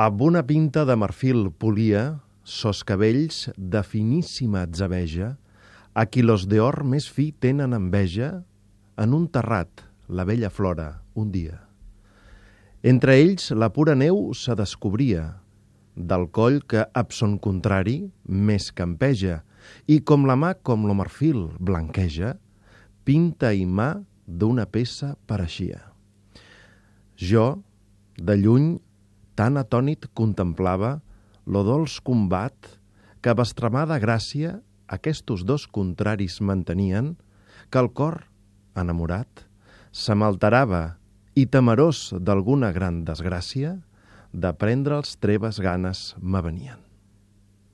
Amb una pinta de marfil polia sos cabells de finíssima atzabeja, a qui los d'or més fi tenen enveja, en un terrat, la bella flora, un dia. Entre ells la pura neu se descobria, del coll que, ab son contrari, més campeja, i com la mà com lo marfil blanqueja, pinta i mà d'una peça pareixia. Jo, de lluny, tan atònit contemplava lo dolç combat que amb estremada gràcia aquestos dos contraris mantenien, que el cor, enamorat, se m'alterava i temerós d'alguna gran desgràcia, de prendre els treves ganes me venien.